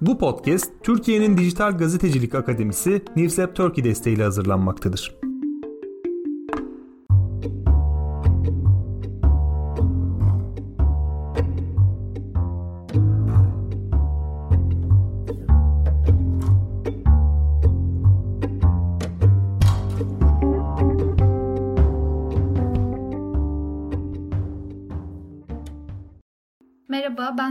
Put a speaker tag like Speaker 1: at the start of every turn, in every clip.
Speaker 1: Bu podcast Türkiye'nin Dijital Gazetecilik Akademisi Newsep Turkey desteğiyle hazırlanmaktadır.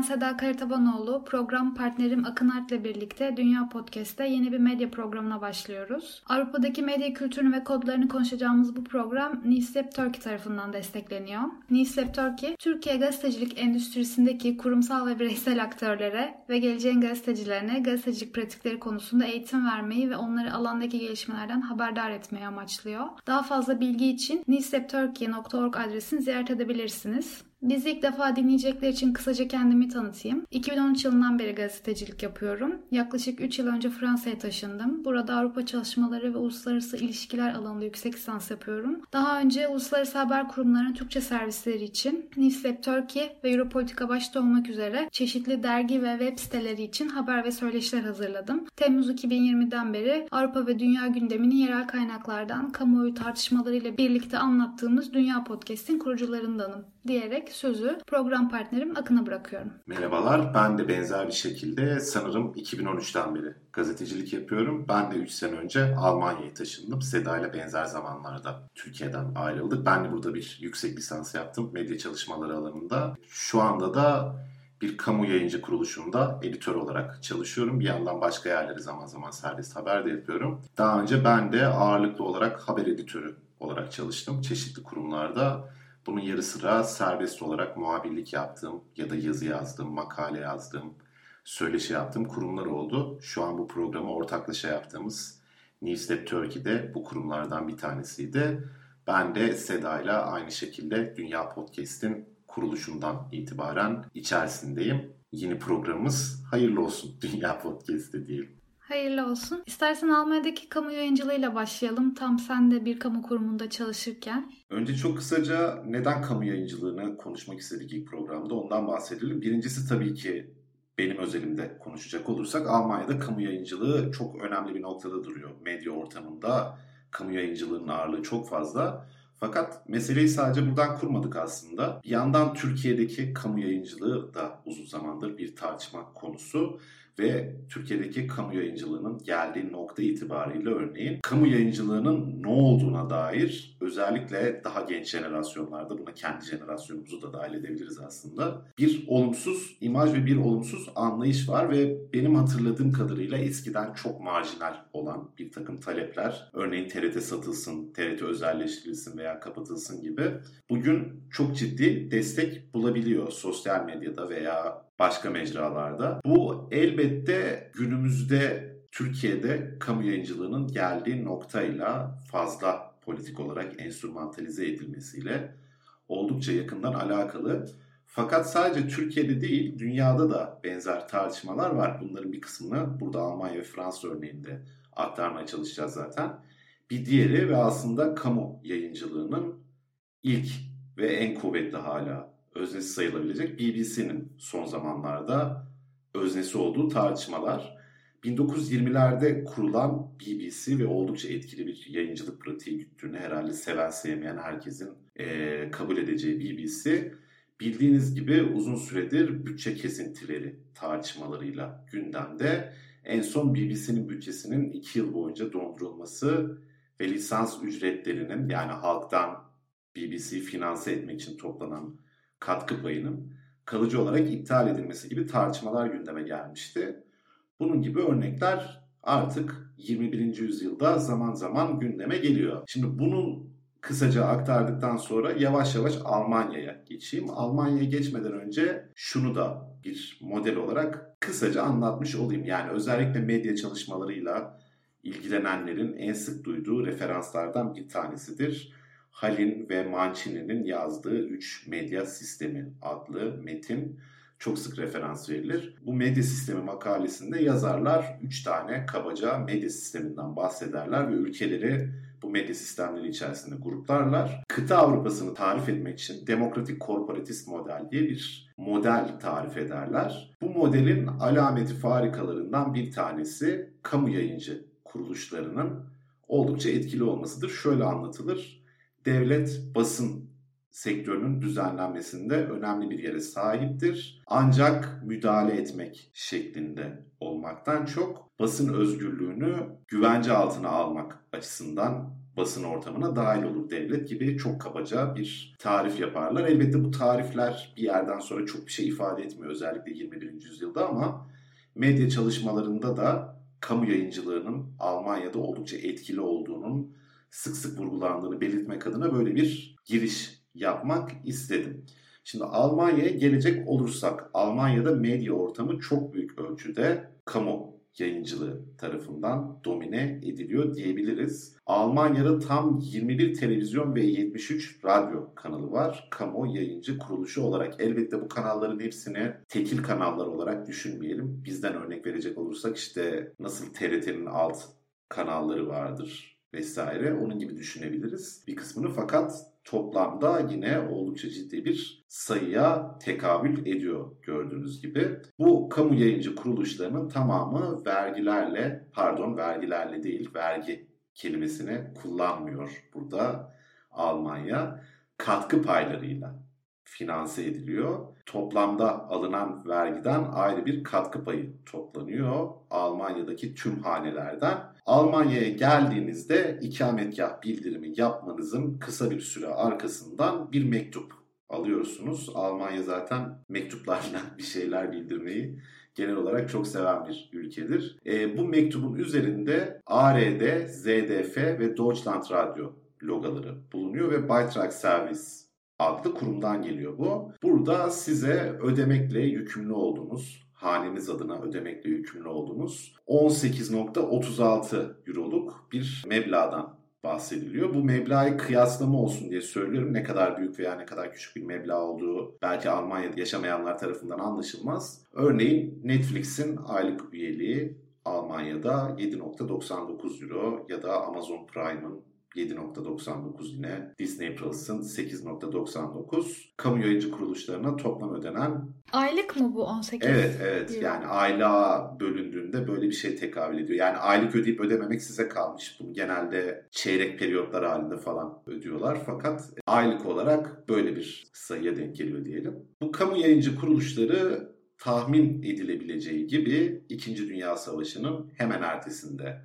Speaker 2: Seda Karatabanoğlu. Program partnerim Akın Art ile birlikte Dünya Podcast'te yeni bir medya programına başlıyoruz. Avrupa'daki medya kültürünü ve kodlarını konuşacağımız bu program Newslab Turkey tarafından destekleniyor. Newslab Turkey, Türkiye gazetecilik endüstrisindeki kurumsal ve bireysel aktörlere ve geleceğin gazetecilerine gazetecilik pratikleri konusunda eğitim vermeyi ve onları alandaki gelişmelerden haberdar etmeyi amaçlıyor. Daha fazla bilgi için newslabturkey.org adresini ziyaret edebilirsiniz. Bizi ilk defa dinleyecekler için kısaca kendimi tanıtayım. 2013 yılından beri gazetecilik yapıyorum. Yaklaşık 3 yıl önce Fransa'ya taşındım. Burada Avrupa çalışmaları ve uluslararası ilişkiler alanında yüksek lisans yapıyorum. Daha önce uluslararası haber kurumlarının Türkçe servisleri için Newslab Turkey ve Europolitika başta olmak üzere çeşitli dergi ve web siteleri için haber ve söyleşiler hazırladım. Temmuz 2020'den beri Avrupa ve dünya gündemini yerel kaynaklardan kamuoyu tartışmalarıyla birlikte anlattığımız Dünya Podcast'in kurucularındanım diyerek sözü program partnerim Akın'a bırakıyorum.
Speaker 3: Merhabalar, ben de benzer bir şekilde sanırım 2013'ten beri gazetecilik yapıyorum. Ben de 3 sene önce Almanya'ya taşındım. Seda ile benzer zamanlarda Türkiye'den ayrıldık. Ben de burada bir yüksek lisans yaptım medya çalışmaları alanında. Şu anda da bir kamu yayıncı kuruluşunda editör olarak çalışıyorum. Bir yandan başka yerlere zaman zaman serbest haber de yapıyorum. Daha önce ben de ağırlıklı olarak haber editörü olarak çalıştım çeşitli kurumlarda. Bunun yarı sıra serbest olarak muhabirlik yaptığım ya da yazı yazdığım, makale yazdığım, söyleşi yaptığım kurumlar oldu. Şu an bu programı ortaklaşa yaptığımız Newslab Turkey'de bu kurumlardan bir tanesiydi. Ben de Seda ile aynı şekilde Dünya Podcast'in kuruluşundan itibaren içerisindeyim. Yeni programımız hayırlı olsun Dünya Podcast'te diyelim.
Speaker 2: Hayırlı olsun. İstersen Almanya'daki kamu yayıncılığıyla başlayalım. Tam sen de bir kamu kurumunda çalışırken.
Speaker 3: Önce çok kısaca neden kamu yayıncılığını konuşmak istedik ilk programda ondan bahsedelim. Birincisi tabii ki benim özelimde konuşacak olursak Almanya'da kamu yayıncılığı çok önemli bir noktada duruyor. Medya ortamında kamu yayıncılığının ağırlığı çok fazla. Fakat meseleyi sadece buradan kurmadık aslında. Bir yandan Türkiye'deki kamu yayıncılığı da uzun zamandır bir tartışma konusu ve Türkiye'deki kamu yayıncılığının geldiği nokta itibariyle örneğin kamu yayıncılığının ne olduğuna dair özellikle daha genç jenerasyonlarda buna kendi jenerasyonumuzu da dahil edebiliriz aslında. Bir olumsuz imaj ve bir olumsuz anlayış var ve benim hatırladığım kadarıyla eskiden çok marjinal olan bir takım talepler örneğin TRT satılsın, TRT özelleştirilsin veya kapatılsın gibi bugün çok ciddi destek bulabiliyor sosyal medyada veya başka mecralarda. Bu elbette günümüzde Türkiye'de kamu yayıncılığının geldiği noktayla fazla politik olarak enstrümantalize edilmesiyle oldukça yakından alakalı. Fakat sadece Türkiye'de değil, dünyada da benzer tartışmalar var. Bunların bir kısmını burada Almanya ve Fransa örneğinde aktarmaya çalışacağız zaten. Bir diğeri ve aslında kamu yayıncılığının ilk ve en kuvvetli hala öznesi sayılabilecek BBC'nin son zamanlarda öznesi olduğu tartışmalar. 1920'lerde kurulan BBC ve oldukça etkili bir yayıncılık pratiği güttüğünü herhalde seven sevmeyen herkesin e, kabul edeceği BBC bildiğiniz gibi uzun süredir bütçe kesintileri tartışmalarıyla gündemde. En son BBC'nin bütçesinin 2 yıl boyunca dondurulması ve lisans ücretlerinin yani halktan BBC finanse etmek için toplanan katkı payının kalıcı olarak iptal edilmesi gibi tartışmalar gündeme gelmişti. Bunun gibi örnekler artık 21. yüzyılda zaman zaman gündeme geliyor. Şimdi bunun kısaca aktardıktan sonra yavaş yavaş Almanya'ya geçeyim. Almanya'ya geçmeden önce şunu da bir model olarak kısaca anlatmış olayım. Yani özellikle medya çalışmalarıyla ilgilenenlerin en sık duyduğu referanslardan bir tanesidir. Halin ve Mancini'nin yazdığı 3 medya sistemi adlı metin çok sık referans verilir. Bu medya sistemi makalesinde yazarlar 3 tane kabaca medya sisteminden bahsederler ve ülkeleri bu medya sistemleri içerisinde gruplarlar. Kıta Avrupa'sını tarif etmek için demokratik korporatist model diye bir model tarif ederler. Bu modelin alameti farikalarından bir tanesi kamu yayıncı kuruluşlarının oldukça etkili olmasıdır. Şöyle anlatılır. Devlet basın sektörünün düzenlenmesinde önemli bir yere sahiptir. Ancak müdahale etmek şeklinde olmaktan çok basın özgürlüğünü güvence altına almak açısından basın ortamına dahil olur devlet gibi çok kabaca bir tarif yaparlar. Elbette bu tarifler bir yerden sonra çok bir şey ifade etmiyor özellikle 21. yüzyılda ama medya çalışmalarında da kamu yayıncılığının Almanya'da oldukça etkili olduğunun sık sık vurgulandığını belirtmek adına böyle bir giriş yapmak istedim. Şimdi Almanya'ya gelecek olursak Almanya'da medya ortamı çok büyük ölçüde kamu yayıncılığı tarafından domine ediliyor diyebiliriz. Almanya'da tam 21 televizyon ve 73 radyo kanalı var. Kamu yayıncı kuruluşu olarak. Elbette bu kanalların hepsini tekil kanallar olarak düşünmeyelim. Bizden örnek verecek olursak işte nasıl TRT'nin alt kanalları vardır vesaire. Onun gibi düşünebiliriz bir kısmını fakat toplamda yine oldukça ciddi bir sayıya tekabül ediyor gördüğünüz gibi. Bu kamu yayıncı kuruluşlarının tamamı vergilerle, pardon vergilerle değil vergi kelimesini kullanmıyor burada Almanya. Katkı paylarıyla finanse ediliyor. Toplamda alınan vergiden ayrı bir katkı payı toplanıyor Almanya'daki tüm hanelerden. Almanya'ya geldiğinizde ikametgah bildirimi yapmanızın kısa bir süre arkasından bir mektup alıyorsunuz. Almanya zaten mektuplarla bir şeyler bildirmeyi genel olarak çok seven bir ülkedir. E, bu mektubun üzerinde ARD, ZDF ve Deutschland Radio logaları bulunuyor ve Beitrag Service adlı kurumdan geliyor bu. Burada size ödemekle yükümlü olduğunuz, haneniz adına ödemekle yükümlü olduğunuz 18.36 euroluk bir meblağdan bahsediliyor. Bu meblağı kıyaslama olsun diye söylüyorum. Ne kadar büyük veya ne kadar küçük bir meblağ olduğu belki Almanya'da yaşamayanlar tarafından anlaşılmaz. Örneğin Netflix'in aylık üyeliği Almanya'da 7.99 euro ya da Amazon Prime'ın 7.99 yine Disney Plus'ın 8.99 kamu yayıncı kuruluşlarına toplam ödenen
Speaker 2: Aylık mı bu 18?
Speaker 3: Evet evet Euro. yani aylığa bölündüğünde böyle bir şey tekabül ediyor. Yani aylık ödeyip ödememek size kalmış. Bunu genelde çeyrek periyotlar halinde falan ödüyorlar. Fakat aylık olarak böyle bir sayıya denk geliyor diyelim. Bu kamu yayıncı kuruluşları tahmin edilebileceği gibi 2. Dünya Savaşı'nın hemen ertesinde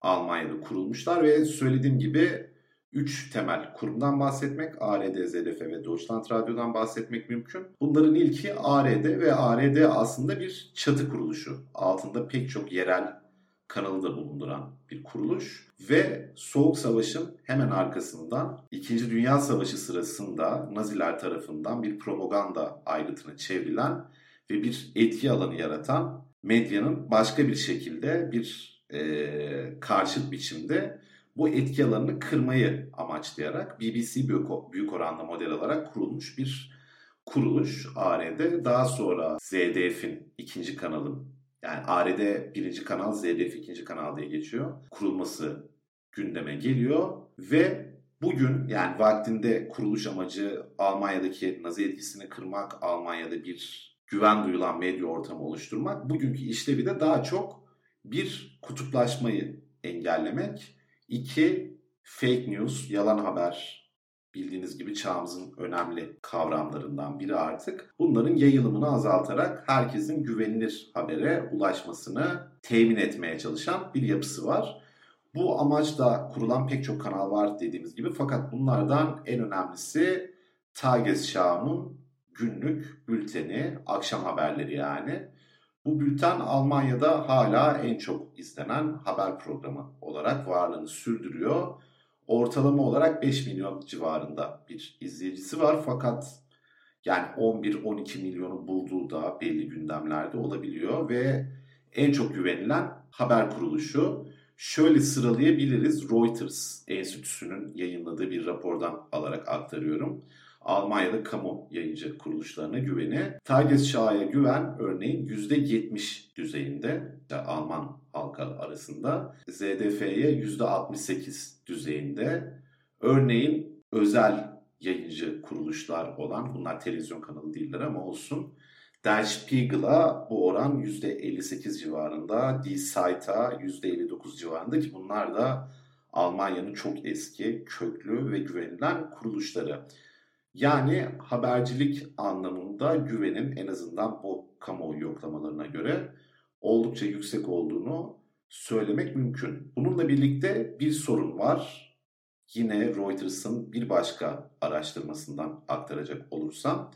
Speaker 3: Almanya'da kurulmuşlar ve söylediğim gibi 3 temel kurumdan bahsetmek, ARD, ZDF ve Deutschland Radyo'dan bahsetmek mümkün. Bunların ilki ARD ve ARD aslında bir çatı kuruluşu. Altında pek çok yerel kanalı da bulunduran bir kuruluş ve Soğuk Savaş'ın hemen arkasından 2. Dünya Savaşı sırasında Naziler tarafından bir propaganda ayrıtına çevrilen ve bir etki alanı yaratan medyanın başka bir şekilde bir e, karşıt biçimde bu etki alanını kırmayı amaçlayarak BBC büyük, büyük oranda model alarak kurulmuş bir kuruluş ARD. Daha sonra ZDF'in ikinci kanalın yani ARD birinci kanal ZDF ikinci kanal diye geçiyor. Kurulması gündeme geliyor ve bugün yani vaktinde kuruluş amacı Almanya'daki Nazi etkisini kırmak, Almanya'da bir güven duyulan medya ortamı oluşturmak. Bugünkü işlevi de daha çok bir, kutuplaşmayı engellemek. iki fake news, yalan haber bildiğiniz gibi çağımızın önemli kavramlarından biri artık. Bunların yayılımını azaltarak herkesin güvenilir habere ulaşmasını temin etmeye çalışan bir yapısı var. Bu amaçla kurulan pek çok kanal var dediğimiz gibi fakat bunlardan en önemlisi Tagesschau'nun günlük bülteni, akşam haberleri yani. Bu bülten Almanya'da hala en çok izlenen haber programı olarak varlığını sürdürüyor. Ortalama olarak 5 milyon civarında bir izleyicisi var fakat yani 11-12 milyonu bulduğu da belli gündemlerde olabiliyor ve en çok güvenilen haber kuruluşu. Şöyle sıralayabiliriz. Reuters Enstitüsü'nün yayınladığı bir rapordan alarak aktarıyorum. Almanya'da kamu yayıncı kuruluşlarına güveni. Tagesschau'ya güven örneğin %70 düzeyinde Alman halka arasında. ZDF'ye %68 düzeyinde. Örneğin özel yayıncı kuruluşlar olan, bunlar televizyon kanalı değiller ama olsun. Der Spiegel'a bu oran %58 civarında, Die Zeit'a %59 civarında ki bunlar da Almanya'nın çok eski, köklü ve güvenilen kuruluşları. Yani habercilik anlamında güvenin en azından bu kamuoyu yoklamalarına göre oldukça yüksek olduğunu söylemek mümkün. Bununla birlikte bir sorun var. Yine Reuters'ın bir başka araştırmasından aktaracak olursam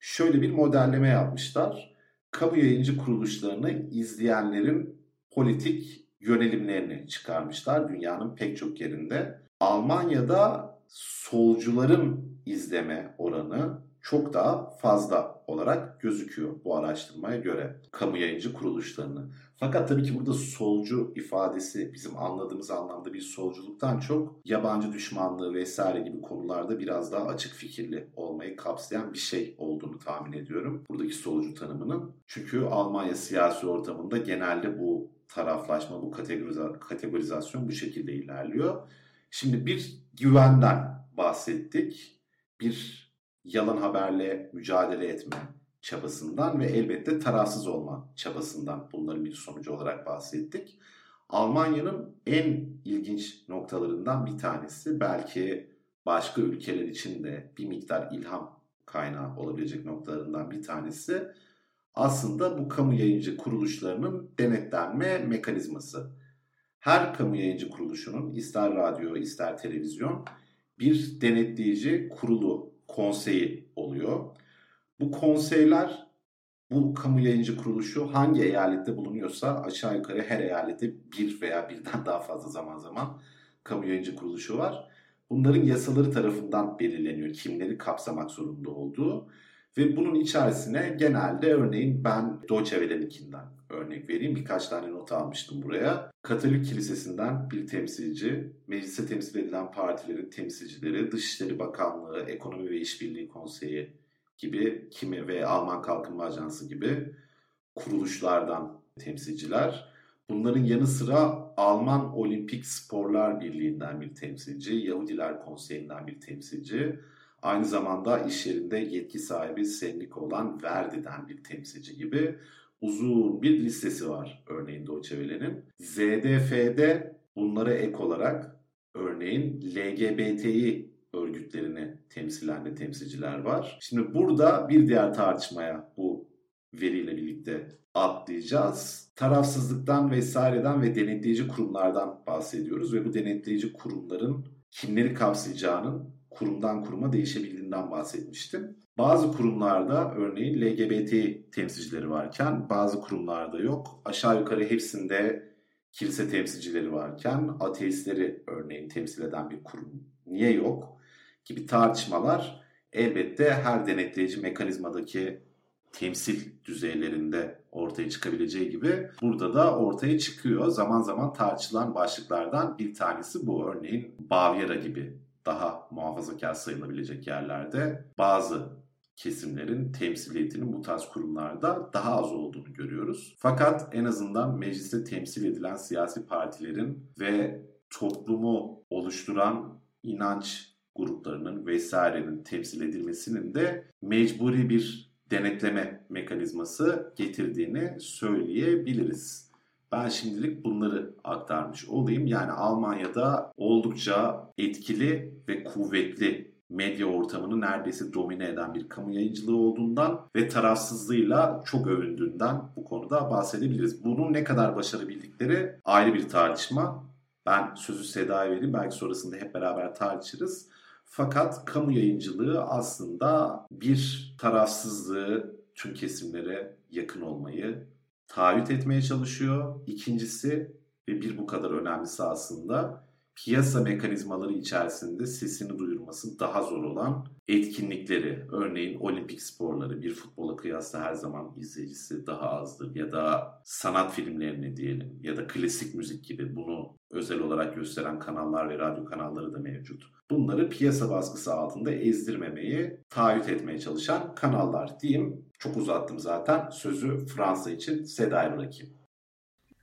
Speaker 3: şöyle bir modelleme yapmışlar. Kamu yayıncı kuruluşlarını izleyenlerin politik yönelimlerini çıkarmışlar dünyanın pek çok yerinde. Almanya'da solcuların izleme oranı çok daha fazla olarak gözüküyor bu araştırmaya göre kamu yayıncı kuruluşlarını. Fakat tabii ki burada solcu ifadesi bizim anladığımız anlamda bir solculuktan çok yabancı düşmanlığı vesaire gibi konularda biraz daha açık fikirli olmayı kapsayan bir şey olduğunu tahmin ediyorum. Buradaki solcu tanımının. Çünkü Almanya siyasi ortamında genelde bu taraflaşma, bu kategoriza kategorizasyon bu şekilde ilerliyor. Şimdi bir güvenden bahsettik. Bir yalan haberle mücadele etme çabasından ve elbette tarafsız olma çabasından bunların bir sonucu olarak bahsettik. Almanya'nın en ilginç noktalarından bir tanesi belki başka ülkeler için de bir miktar ilham kaynağı olabilecek noktalarından bir tanesi aslında bu kamu yayıncı kuruluşlarının denetlenme mekanizması. Her kamu yayıncı kuruluşunun ister radyo ister televizyon bir denetleyici kurulu, konseyi oluyor. Bu konseyler bu kamu yayıncı kuruluşu hangi eyalette bulunuyorsa aşağı yukarı her eyalette bir veya birden daha fazla zaman zaman kamu yayıncı kuruluşu var. Bunların yasaları tarafından belirleniyor kimleri kapsamak zorunda olduğu. Ve bunun içerisine genelde örneğin ben Deutsche Welle'ninkinden örnek vereyim. Birkaç tane not almıştım buraya. Katolik Kilisesi'nden bir temsilci, meclise temsil edilen partilerin temsilcileri, Dışişleri Bakanlığı, Ekonomi ve İşbirliği Konseyi gibi kimi ve Alman Kalkınma Ajansı gibi kuruluşlardan temsilciler. Bunların yanı sıra Alman Olimpik Sporlar Birliği'nden bir temsilci, Yahudiler Konseyi'nden bir temsilci, Aynı zamanda iş yerinde yetki sahibi sendika olan Verdi'den bir temsilci gibi uzun bir listesi var örneğin Deutsche Welle'nin. ZDF'de bunlara ek olarak örneğin LGBTİ örgütlerini temsilen de temsilciler var. Şimdi burada bir diğer tartışmaya bu veriyle birlikte atlayacağız. Tarafsızlıktan vesaireden ve denetleyici kurumlardan bahsediyoruz ve bu denetleyici kurumların kimleri kapsayacağının kurumdan kuruma değişebildiğinden bahsetmiştim. Bazı kurumlarda örneğin LGBT temsilcileri varken bazı kurumlarda yok. Aşağı yukarı hepsinde kilise temsilcileri varken ateistleri örneğin temsil eden bir kurum niye yok gibi tartışmalar elbette her denetleyici mekanizmadaki temsil düzeylerinde ortaya çıkabileceği gibi burada da ortaya çıkıyor. Zaman zaman tartışılan başlıklardan bir tanesi bu. Örneğin Bavyera gibi daha muhafazakar sayılabilecek yerlerde bazı kesimlerin temsiliyetinin bu tarz kurumlarda daha az olduğunu görüyoruz. Fakat en azından mecliste temsil edilen siyasi partilerin ve toplumu oluşturan inanç gruplarının vesairenin temsil edilmesinin de mecburi bir denetleme mekanizması getirdiğini söyleyebiliriz. Ben şimdilik bunları aktarmış olayım. Yani Almanya'da oldukça etkili ve kuvvetli medya ortamını neredeyse domine eden bir kamu yayıncılığı olduğundan ve tarafsızlığıyla çok övündüğünden bu konuda bahsedebiliriz. Bunun ne kadar başarabildikleri ayrı bir tartışma. Ben sözü Seda'ya vereyim. Belki sonrasında hep beraber tartışırız. Fakat kamu yayıncılığı aslında bir tarafsızlığı tüm kesimlere yakın olmayı, taahhüt etmeye çalışıyor. İkincisi ve bir bu kadar önemlisi aslında piyasa mekanizmaları içerisinde sesini duyurması daha zor olan etkinlikleri, örneğin olimpik sporları bir futbola kıyasla her zaman izleyicisi daha azdır ya da sanat filmlerini diyelim ya da klasik müzik gibi bunu özel olarak gösteren kanallar ve radyo kanalları da mevcut. Bunları piyasa baskısı altında ezdirmemeyi taahhüt etmeye çalışan kanallar diyeyim. Çok uzattım zaten. Sözü Fransa için Seda'ya bırakayım.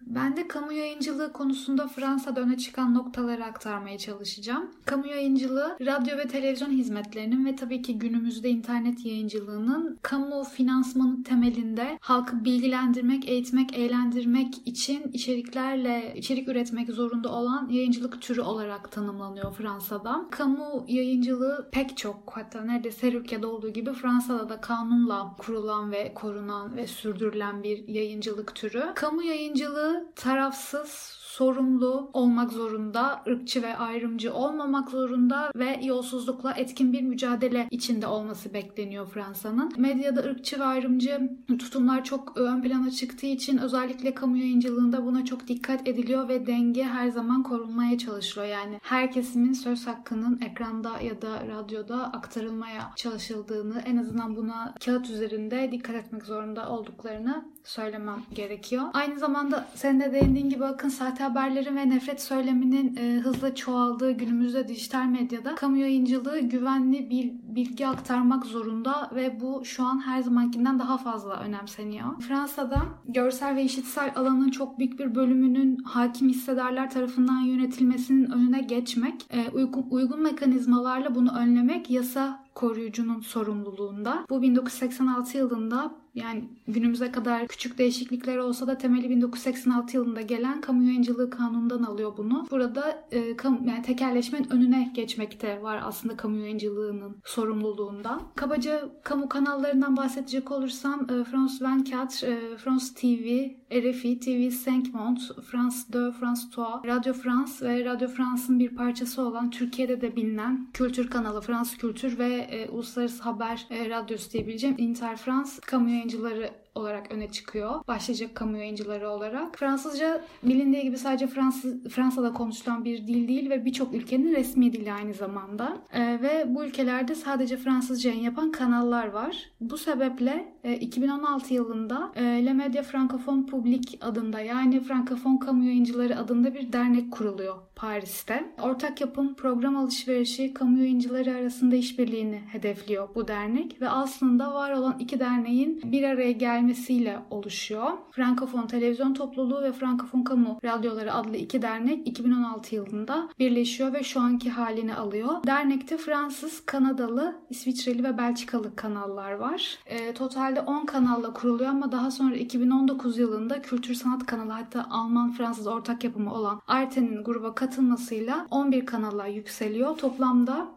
Speaker 2: Ben de kamu yayıncılığı konusunda Fransa'da öne çıkan noktaları aktarmaya çalışacağım. Kamu yayıncılığı, radyo ve televizyon hizmetlerinin ve tabii ki günümüzde internet yayıncılığının kamu finansmanı temelinde halkı bilgilendirmek, eğitmek, eğlendirmek için içeriklerle içerik üretmek zorunda olan yayıncılık türü olarak tanımlanıyor Fransa'da. Kamu yayıncılığı pek çok hatta neredeyse her ülkede olduğu gibi Fransa'da da kanunla kurulan ve korunan ve sürdürülen bir yayıncılık türü. Kamu yayıncılığı tarafsız, sorumlu olmak zorunda, ırkçı ve ayrımcı olmamak zorunda ve yolsuzlukla etkin bir mücadele içinde olması bekleniyor Fransa'nın. Medyada ırkçı ve ayrımcı tutumlar çok ön plana çıktığı için özellikle kamu yayıncılığında buna çok dikkat ediliyor ve denge her zaman korunmaya çalışılıyor. Yani her kesimin söz hakkının ekranda ya da radyoda aktarılmaya çalışıldığını, en azından buna kağıt üzerinde dikkat etmek zorunda olduklarını söylemem gerekiyor. Aynı zamanda senin de değindiğin gibi akın sahte haberlerin ve nefret söyleminin e, hızla çoğaldığı günümüzde dijital medyada kamu yayıncılığı güvenli bir bilgi aktarmak zorunda ve bu şu an her zamankinden daha fazla önemseniyor. Fransa'da görsel ve işitsel alanın çok büyük bir bölümünün hakim hissedarlar tarafından yönetilmesinin önüne geçmek, e, uygun, uygun mekanizmalarla bunu önlemek yasa koruyucunun sorumluluğunda. Bu 1986 yılında yani günümüze kadar küçük değişiklikler olsa da temeli 1986 yılında gelen kamu yayıncılığı kanunundan alıyor bunu. Burada e, kamu, yani tekerleşmenin önüne geçmekte var aslında kamu yayıncılığının sorumluluğundan. Kabaca kamu kanallarından bahsedecek olursam e, France 24, e, France TV, RFI, TV 5 Monde, France 2, France 3, Radio France ve Radio France'ın bir parçası olan Türkiye'de de bilinen kültür kanalı France Kültür ve e, Uluslararası Haber e, Radyosu diyebileceğim Inter France kamu yayıncıları olarak öne çıkıyor. Başlayacak kamu yayıncıları olarak. Fransızca bilindiği gibi sadece Fransız, Fransa'da konuşulan bir dil değil ve birçok ülkenin resmi dili aynı zamanda. E, ve bu ülkelerde sadece Fransızca yayın yapan kanallar var. Bu sebeple e, 2016 yılında e, Le Media Francophone Public adında yani Frankofon Kamu Yayıncıları adında bir dernek kuruluyor Paris'te. Ortak yapım program alışverişi kamu yayıncıları arasında işbirliğini hedefliyor bu dernek ve aslında var olan iki derneğin bir araya gelmesiyle oluşuyor. Frankofon Televizyon Topluluğu ve Frankofon Kamu Radyoları adlı iki dernek 2016 yılında birleşiyor ve şu anki halini alıyor. Dernekte Fransız, Kanadalı, İsviçreli ve Belçikalı kanallar var. E, totalde 10 kanalla kuruluyor ama daha sonra 2019 yılında Kültür Sanat kanalı hatta Alman-Fransız ortak yapımı olan Arte'nin gruba katılmasıyla 11 kanalla yükseliyor. Toplamda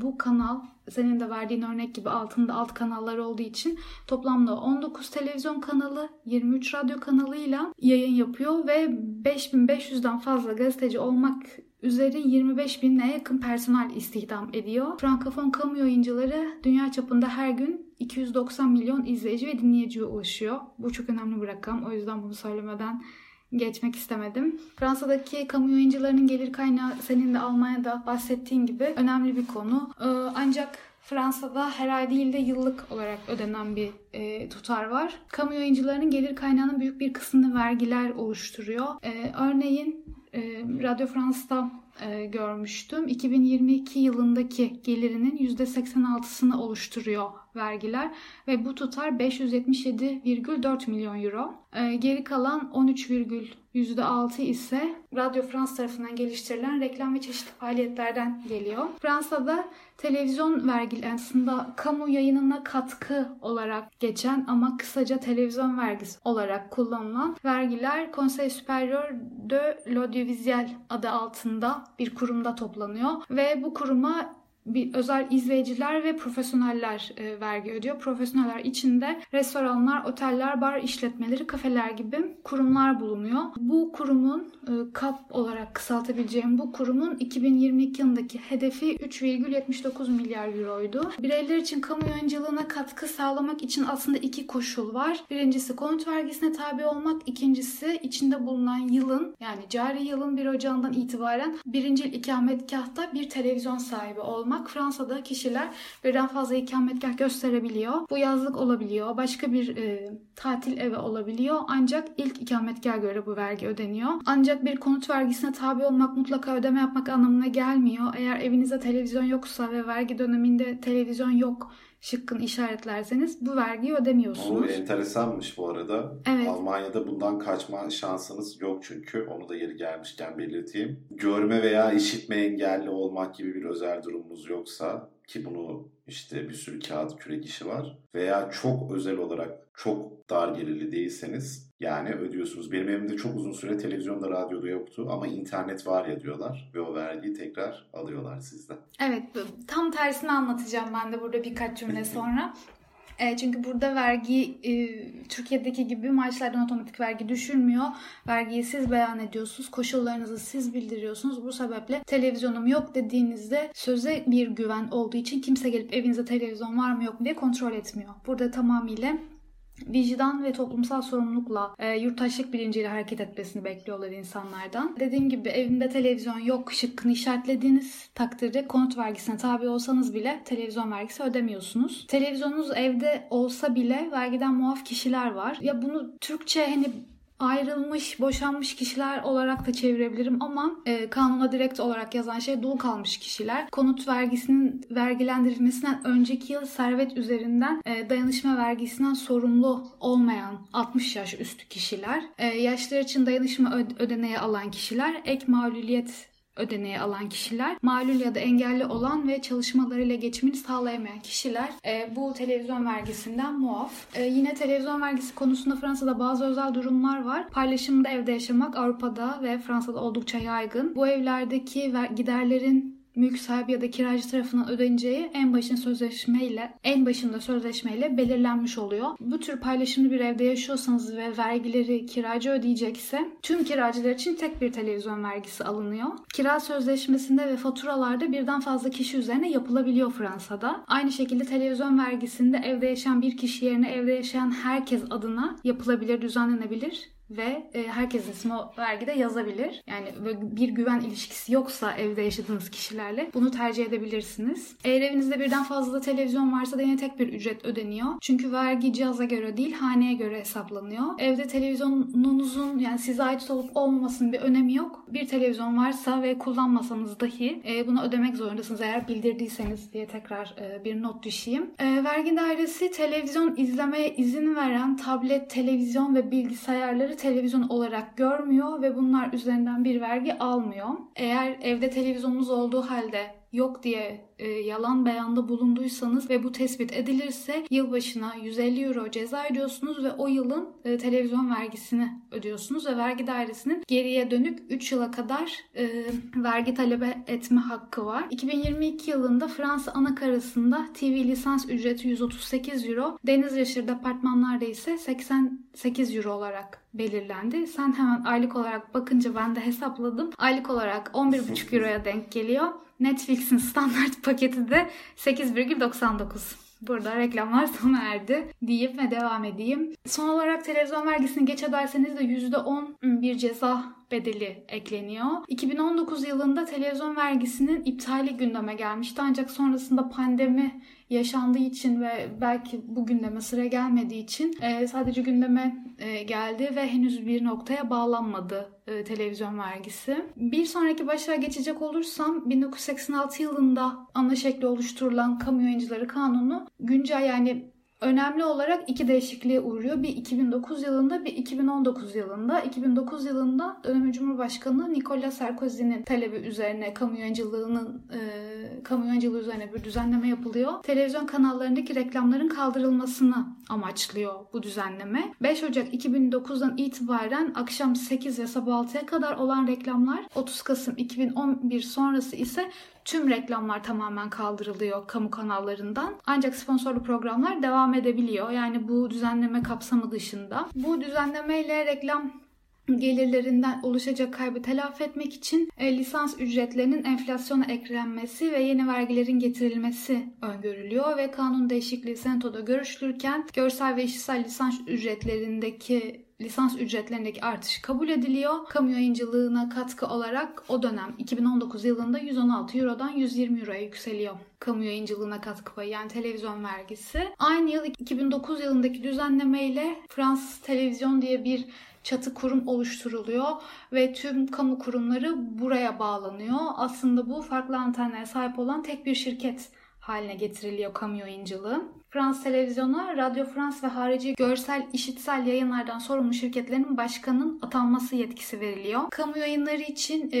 Speaker 2: bu kanal senin de verdiğin örnek gibi altında alt kanallar olduğu için toplamda 19 televizyon kanalı, 23 radyo kanalıyla yayın yapıyor ve 5500'den fazla gazeteci olmak üzere 25 binine yakın personel istihdam ediyor. Frankofon kamu yayıncıları dünya çapında her gün 290 milyon izleyici ve dinleyiciye ulaşıyor. Bu çok önemli bir rakam. O yüzden bunu söylemeden geçmek istemedim. Fransa'daki kamu yayıncılarının gelir kaynağı senin de Almanya'da bahsettiğin gibi önemli bir konu. Ee, ancak Fransa'da her ay değil de yıllık olarak ödenen bir e, tutar var. Kamu yayıncılarının gelir kaynağının büyük bir kısmını vergiler oluşturuyor. E, örneğin e, Radyo France'da e, görmüştüm. 2022 yılındaki gelirinin %86'sını oluşturuyor vergiler ve bu tutar 577,4 milyon euro. E, geri kalan 13,6 ise Radyo France tarafından geliştirilen reklam ve çeşitli faaliyetlerden geliyor. Fransa'da televizyon vergileri aslında kamu yayınına katkı olarak geçen ama kısaca televizyon vergisi olarak kullanılan vergiler Conseil Supérieur de l'Audiovisuel adı altında bir kurumda toplanıyor ve bu kuruma bir özel izleyiciler ve profesyoneller e, vergi ödüyor. Profesyoneller içinde restoranlar, oteller, bar işletmeleri, kafeler gibi kurumlar bulunuyor. Bu kurumun e, KAP olarak kısaltabileceğim bu kurumun 2022 yılındaki hedefi 3,79 milyar euroydu. Bireyler için kamu yayıncılığına katkı sağlamak için aslında iki koşul var. Birincisi konut vergisine tabi olmak, ikincisi içinde bulunan yılın yani cari yılın 1 Ocağı'ndan itibaren birinci ikametgahta bir televizyon sahibi olmak. Fransa'da kişiler birden fazla ikametgah gösterebiliyor. Bu yazlık olabiliyor, başka bir e, tatil evi olabiliyor. Ancak ilk ikametgah göre bu vergi ödeniyor. Ancak bir konut vergisine tabi olmak mutlaka ödeme yapmak anlamına gelmiyor. Eğer evinizde televizyon yoksa ve vergi döneminde televizyon yok şıkkını işaretlerseniz bu vergiyi ödemiyorsunuz.
Speaker 3: O enteresanmış bu arada.
Speaker 2: Evet.
Speaker 3: Almanya'da bundan kaçma şansınız yok çünkü. Onu da yeri gelmişken belirteyim. Görme veya işitme engelli olmak gibi bir özel durumunuz yoksa ki bunu işte bir sürü kağıt kürek işi var veya çok özel olarak çok dar gelirli değilseniz yani ödüyorsunuz. Benim evimde çok uzun süre televizyonda radyoda yoktu ama internet var ya diyorlar ve o vergiyi tekrar alıyorlar sizden.
Speaker 2: Evet tam tersini anlatacağım ben de burada birkaç cümle sonra. E, çünkü burada vergi e, Türkiye'deki gibi maaşlardan otomatik vergi düşürmüyor. Vergiyi siz beyan ediyorsunuz. Koşullarınızı siz bildiriyorsunuz. Bu sebeple televizyonum yok dediğinizde söze bir güven olduğu için kimse gelip evinize televizyon var mı yok mu diye kontrol etmiyor. Burada tamamıyla vicdan ve toplumsal sorumlulukla e, yurttaşlık bilinciyle hareket etmesini bekliyorlar insanlardan. Dediğim gibi evinde televizyon yok şıkkını işaretlediğiniz takdirde konut vergisine tabi olsanız bile televizyon vergisi ödemiyorsunuz. Televizyonunuz evde olsa bile vergiden muaf kişiler var. Ya bunu Türkçe hani ayrılmış, boşanmış kişiler olarak da çevirebilirim ama e, kanuna direkt olarak yazan şey dul kalmış kişiler. Konut vergisinin vergilendirilmesinden önceki yıl servet üzerinden e, dayanışma vergisinden sorumlu olmayan 60 yaş üstü kişiler, e, yaşlar için dayanışma ödeneği alan kişiler, ek mağluliyet ödeneği alan kişiler, malul ya da engelli olan ve çalışmalarıyla geçimini sağlayamayan kişiler e, bu televizyon vergisinden muaf. E, yine televizyon vergisi konusunda Fransa'da bazı özel durumlar var. Paylaşımda evde yaşamak Avrupa'da ve Fransa'da oldukça yaygın. Bu evlerdeki giderlerin mülk sahibi ya da kiracı tarafından ödeneceği en başın sözleşmeyle en başında sözleşmeyle belirlenmiş oluyor. Bu tür paylaşımlı bir evde yaşıyorsanız ve vergileri kiracı ödeyecekse tüm kiracılar için tek bir televizyon vergisi alınıyor. Kira sözleşmesinde ve faturalarda birden fazla kişi üzerine yapılabiliyor Fransa'da. Aynı şekilde televizyon vergisinde evde yaşayan bir kişi yerine evde yaşayan herkes adına yapılabilir, düzenlenebilir ve e, herkesin ismi o vergide yazabilir. Yani bir güven ilişkisi yoksa evde yaşadığınız kişilerle bunu tercih edebilirsiniz. Eğer evinizde birden fazla televizyon varsa da yine tek bir ücret ödeniyor. Çünkü vergi cihaza göre değil haneye göre hesaplanıyor. Evde televizyonunuzun yani size ait olup olmamasının bir önemi yok. Bir televizyon varsa ve kullanmasanız dahi e, bunu ödemek zorundasınız eğer bildirdiyseniz diye tekrar e, bir not düşeyim. E, vergi dairesi televizyon izlemeye izin veren tablet, televizyon ve bilgisayarları televizyon olarak görmüyor ve bunlar üzerinden bir vergi almıyor. Eğer evde televizyonunuz olduğu halde yok diye e, yalan beyanda bulunduysanız ve bu tespit edilirse yılbaşına 150 euro ceza ödüyorsunuz ve o yılın e, televizyon vergisini ödüyorsunuz ve vergi dairesinin geriye dönük 3 yıla kadar e, vergi talep etme hakkı var. 2022 yılında Fransa anakarasında TV lisans ücreti 138 euro, deniz yaşır departmanlarda ise 88 euro olarak belirlendi. Sen hemen aylık olarak bakınca ben de hesapladım. Aylık olarak 11,5 euroya denk geliyor. Netflix'in standart paketi de 8,99. Burada reklamlar sona erdi diyeyim ve devam edeyim. Son olarak televizyon vergisini geç öderseniz de %10 bir ceza bedeli ekleniyor. 2019 yılında televizyon vergisinin iptali gündeme gelmişti ancak sonrasında pandemi yaşandığı için ve belki bu gündeme sıra gelmediği için e, sadece gündeme e, geldi ve henüz bir noktaya bağlanmadı e, televizyon vergisi. Bir sonraki başlığa geçecek olursam 1986 yılında ana şekli oluşturulan kamu yayıncıları kanunu güncel yani önemli olarak iki değişikliğe uğruyor. Bir 2009 yılında bir 2019 yılında. 2009 yılında dönemin Cumhurbaşkanı Nicolas Sarkozy'nin talebi üzerine kamu yayıncılığının e, kamu yayıncılığı üzerine bir düzenleme yapılıyor. Televizyon kanallarındaki reklamların kaldırılmasını amaçlıyor bu düzenleme. 5 Ocak 2009'dan itibaren akşam 8 ve sabah 6'ya kadar olan reklamlar 30 Kasım 2011 sonrası ise tüm reklamlar tamamen kaldırılıyor kamu kanallarından. Ancak sponsorlu programlar devam edebiliyor. Yani bu düzenleme kapsamı dışında. Bu düzenlemeyle reklam gelirlerinden oluşacak kaybı telafi etmek için e, lisans ücretlerinin enflasyona eklenmesi ve yeni vergilerin getirilmesi öngörülüyor ve kanun değişikliği senatoda görüşülürken görsel ve işitsel lisans ücretlerindeki lisans ücretlerindeki artış kabul ediliyor. Kamu yayıncılığına katkı olarak o dönem 2019 yılında 116 Euro'dan 120 Euro'ya yükseliyor. Kamu yayıncılığına katkı payı yani televizyon vergisi. Aynı yıl 2009 yılındaki düzenlemeyle Fransız Televizyon diye bir çatı kurum oluşturuluyor ve tüm kamu kurumları buraya bağlanıyor. Aslında bu farklı antenlere sahip olan tek bir şirket haline getiriliyor kamu yayıncılığı. Frans Televizyonu, Radio France ve harici görsel, işitsel yayınlardan sorumlu şirketlerin başkanının atanması yetkisi veriliyor. Kamu yayınları için e,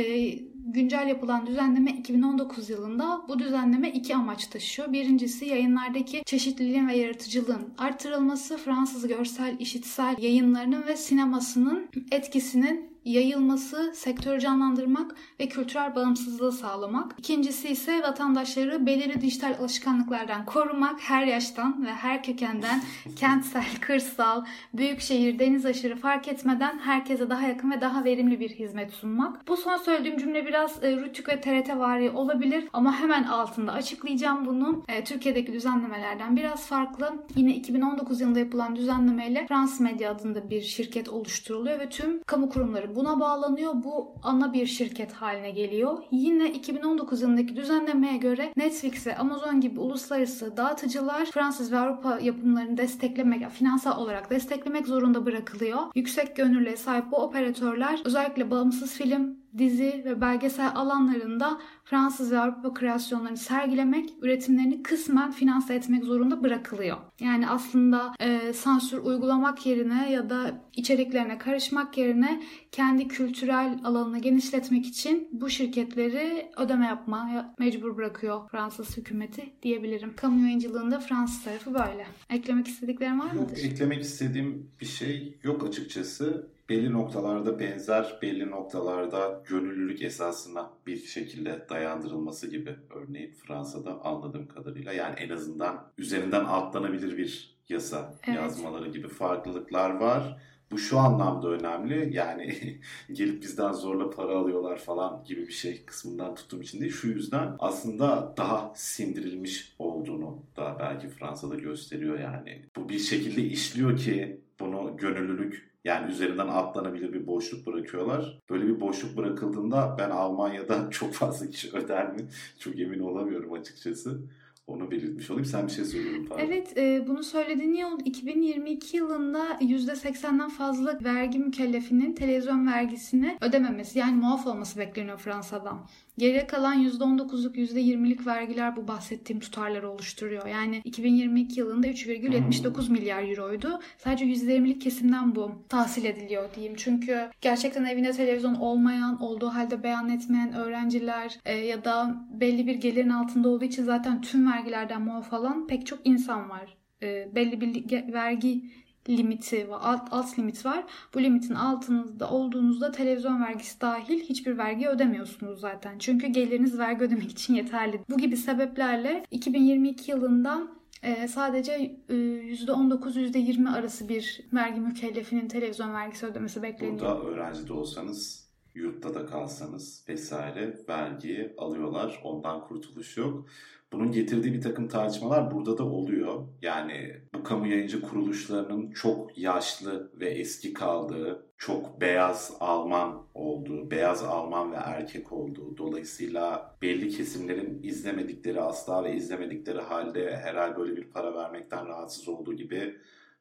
Speaker 2: güncel yapılan düzenleme 2019 yılında bu düzenleme iki amaç taşıyor. Birincisi yayınlardaki çeşitliliğin ve yaratıcılığın artırılması, Fransız görsel, işitsel yayınlarının ve sinemasının etkisinin yayılması, sektörü canlandırmak ve kültürel bağımsızlığı sağlamak. İkincisi ise vatandaşları belirli dijital alışkanlıklardan korumak, her yaştan ve her kökenden kentsel, kırsal, büyük şehir, deniz aşırı fark etmeden herkese daha yakın ve daha verimli bir hizmet sunmak. Bu son söylediğim cümle biraz e, Rütük ve TRT vari olabilir ama hemen altında açıklayacağım bunu. E, Türkiye'deki düzenlemelerden biraz farklı. Yine 2019 yılında yapılan düzenlemeyle Frans Medya adında bir şirket oluşturuluyor ve tüm kamu kurumları buna bağlanıyor. Bu ana bir şirket haline geliyor. Yine 2019 yılındaki düzenlemeye göre Netflix ve Amazon gibi uluslararası dağıtıcılar Fransız ve Avrupa yapımlarını desteklemek, finansal olarak desteklemek zorunda bırakılıyor. Yüksek gönüllüye sahip bu operatörler özellikle bağımsız film, dizi ve belgesel alanlarında Fransız ve Avrupa kreasyonlarını sergilemek, üretimlerini kısmen finanse etmek zorunda bırakılıyor. Yani aslında e, sansür uygulamak yerine ya da içeriklerine karışmak yerine kendi kültürel alanını genişletmek için bu şirketleri ödeme yapmaya mecbur bırakıyor Fransız hükümeti diyebilirim. Kamu yayıncılığında Fransız tarafı böyle. Eklemek istediklerim var mıdır?
Speaker 3: Yok eklemek istediğim bir şey yok açıkçası belli noktalarda benzer, belli noktalarda gönüllülük esasına bir şekilde dayandırılması gibi örneğin Fransa'da anladığım kadarıyla yani en azından üzerinden atlanabilir bir yasa evet. yazmaları gibi farklılıklar var. Bu şu anlamda önemli yani gelip bizden zorla para alıyorlar falan gibi bir şey kısmından tuttuğum için değil. Şu yüzden aslında daha sindirilmiş olduğunu da belki Fransa'da gösteriyor yani. Bu bir şekilde işliyor ki bunu gönüllülük yani üzerinden atlanabilir bir boşluk bırakıyorlar. Böyle bir boşluk bırakıldığında ben Almanya'da çok fazla kişi öder mi? Çok emin olamıyorum açıkçası. Onu belirtmiş olayım. Sen bir şey söylüyordun pardon.
Speaker 2: Evet e, bunu söylediğin oldu. 2022 yılında %80'den fazla vergi mükellefinin televizyon vergisini ödememesi yani muaf olması bekleniyor Fransa'dan. Geriye kalan %19'luk %20'lik vergiler bu bahsettiğim tutarları oluşturuyor. Yani 2022 yılında 3,79 hmm. milyar euroydu. Sadece %20'lik kesimden bu tahsil ediliyor diyeyim. Çünkü gerçekten evinde televizyon olmayan, olduğu halde beyan etmeyen öğrenciler e, ya da belli bir gelirin altında olduğu için zaten tüm vergilerden muaf olan pek çok insan var. E, belli bir vergi limiti ve alt, alt limit var. Bu limitin altınızda olduğunuzda televizyon vergisi dahil hiçbir vergi ödemiyorsunuz zaten. Çünkü geliriniz vergi ödemek için yeterli. Bu gibi sebeplerle 2022 yılında e, sadece %19-%20 e, arası bir vergi mükellefinin televizyon vergisi ödemesi bekleniyor.
Speaker 3: Burada öğrenci de olsanız yurtta da kalsanız vesaire vergi alıyorlar. Ondan kurtuluş yok. Bunun getirdiği bir takım tartışmalar burada da oluyor. Yani bu kamu yayıncı kuruluşlarının çok yaşlı ve eski kaldığı, çok beyaz Alman olduğu, beyaz Alman ve erkek olduğu, dolayısıyla belli kesimlerin izlemedikleri asla ve izlemedikleri halde herhalde böyle bir para vermekten rahatsız olduğu gibi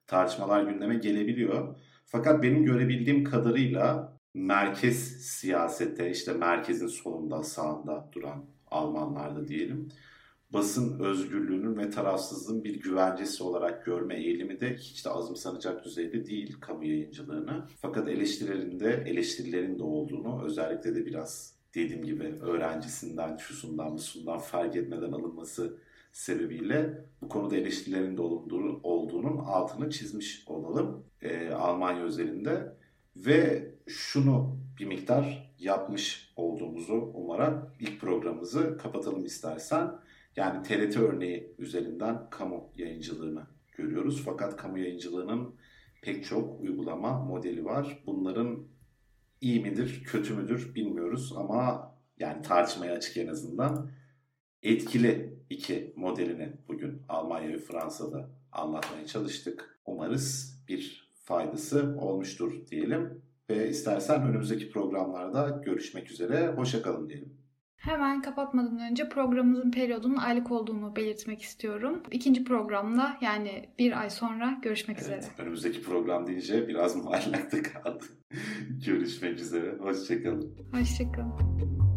Speaker 3: tartışmalar gündeme gelebiliyor. Fakat benim görebildiğim kadarıyla merkez siyasete işte merkezin solunda sağında duran Almanlarda diyelim basın özgürlüğünün ve tarafsızlığın bir güvencesi olarak görme eğilimi de hiç de azımsanacak düzeyde değil kamu yayıncılığını. Fakat eleştirilerinde eleştirilerin de olduğunu özellikle de biraz dediğim gibi öğrencisinden, şusundan, busundan fark etmeden alınması sebebiyle bu konuda eleştirilerin de olduğunu, olduğunun altını çizmiş olalım e, Almanya özelinde. Ve şunu bir miktar yapmış olduğumuzu umarak ilk programımızı kapatalım istersen. Yani TRT örneği üzerinden kamu yayıncılığını görüyoruz. Fakat kamu yayıncılığının pek çok uygulama modeli var. Bunların iyi midir, kötü müdür bilmiyoruz ama yani tartışmaya açık en azından. Etkili iki modelini bugün Almanya ve Fransa'da anlatmaya çalıştık. Umarız bir faydası olmuştur diyelim. Ve istersen önümüzdeki programlarda görüşmek üzere. Hoşçakalın diyelim.
Speaker 2: Hemen kapatmadan önce programımızın periyodunun aylık olduğunu belirtmek istiyorum. İkinci programda yani bir ay sonra görüşmek
Speaker 3: evet,
Speaker 2: üzere.
Speaker 3: Önümüzdeki program deyince biraz muallakta kaldı. görüşmek üzere. Hoşçakalın.
Speaker 2: Hoşçakalın.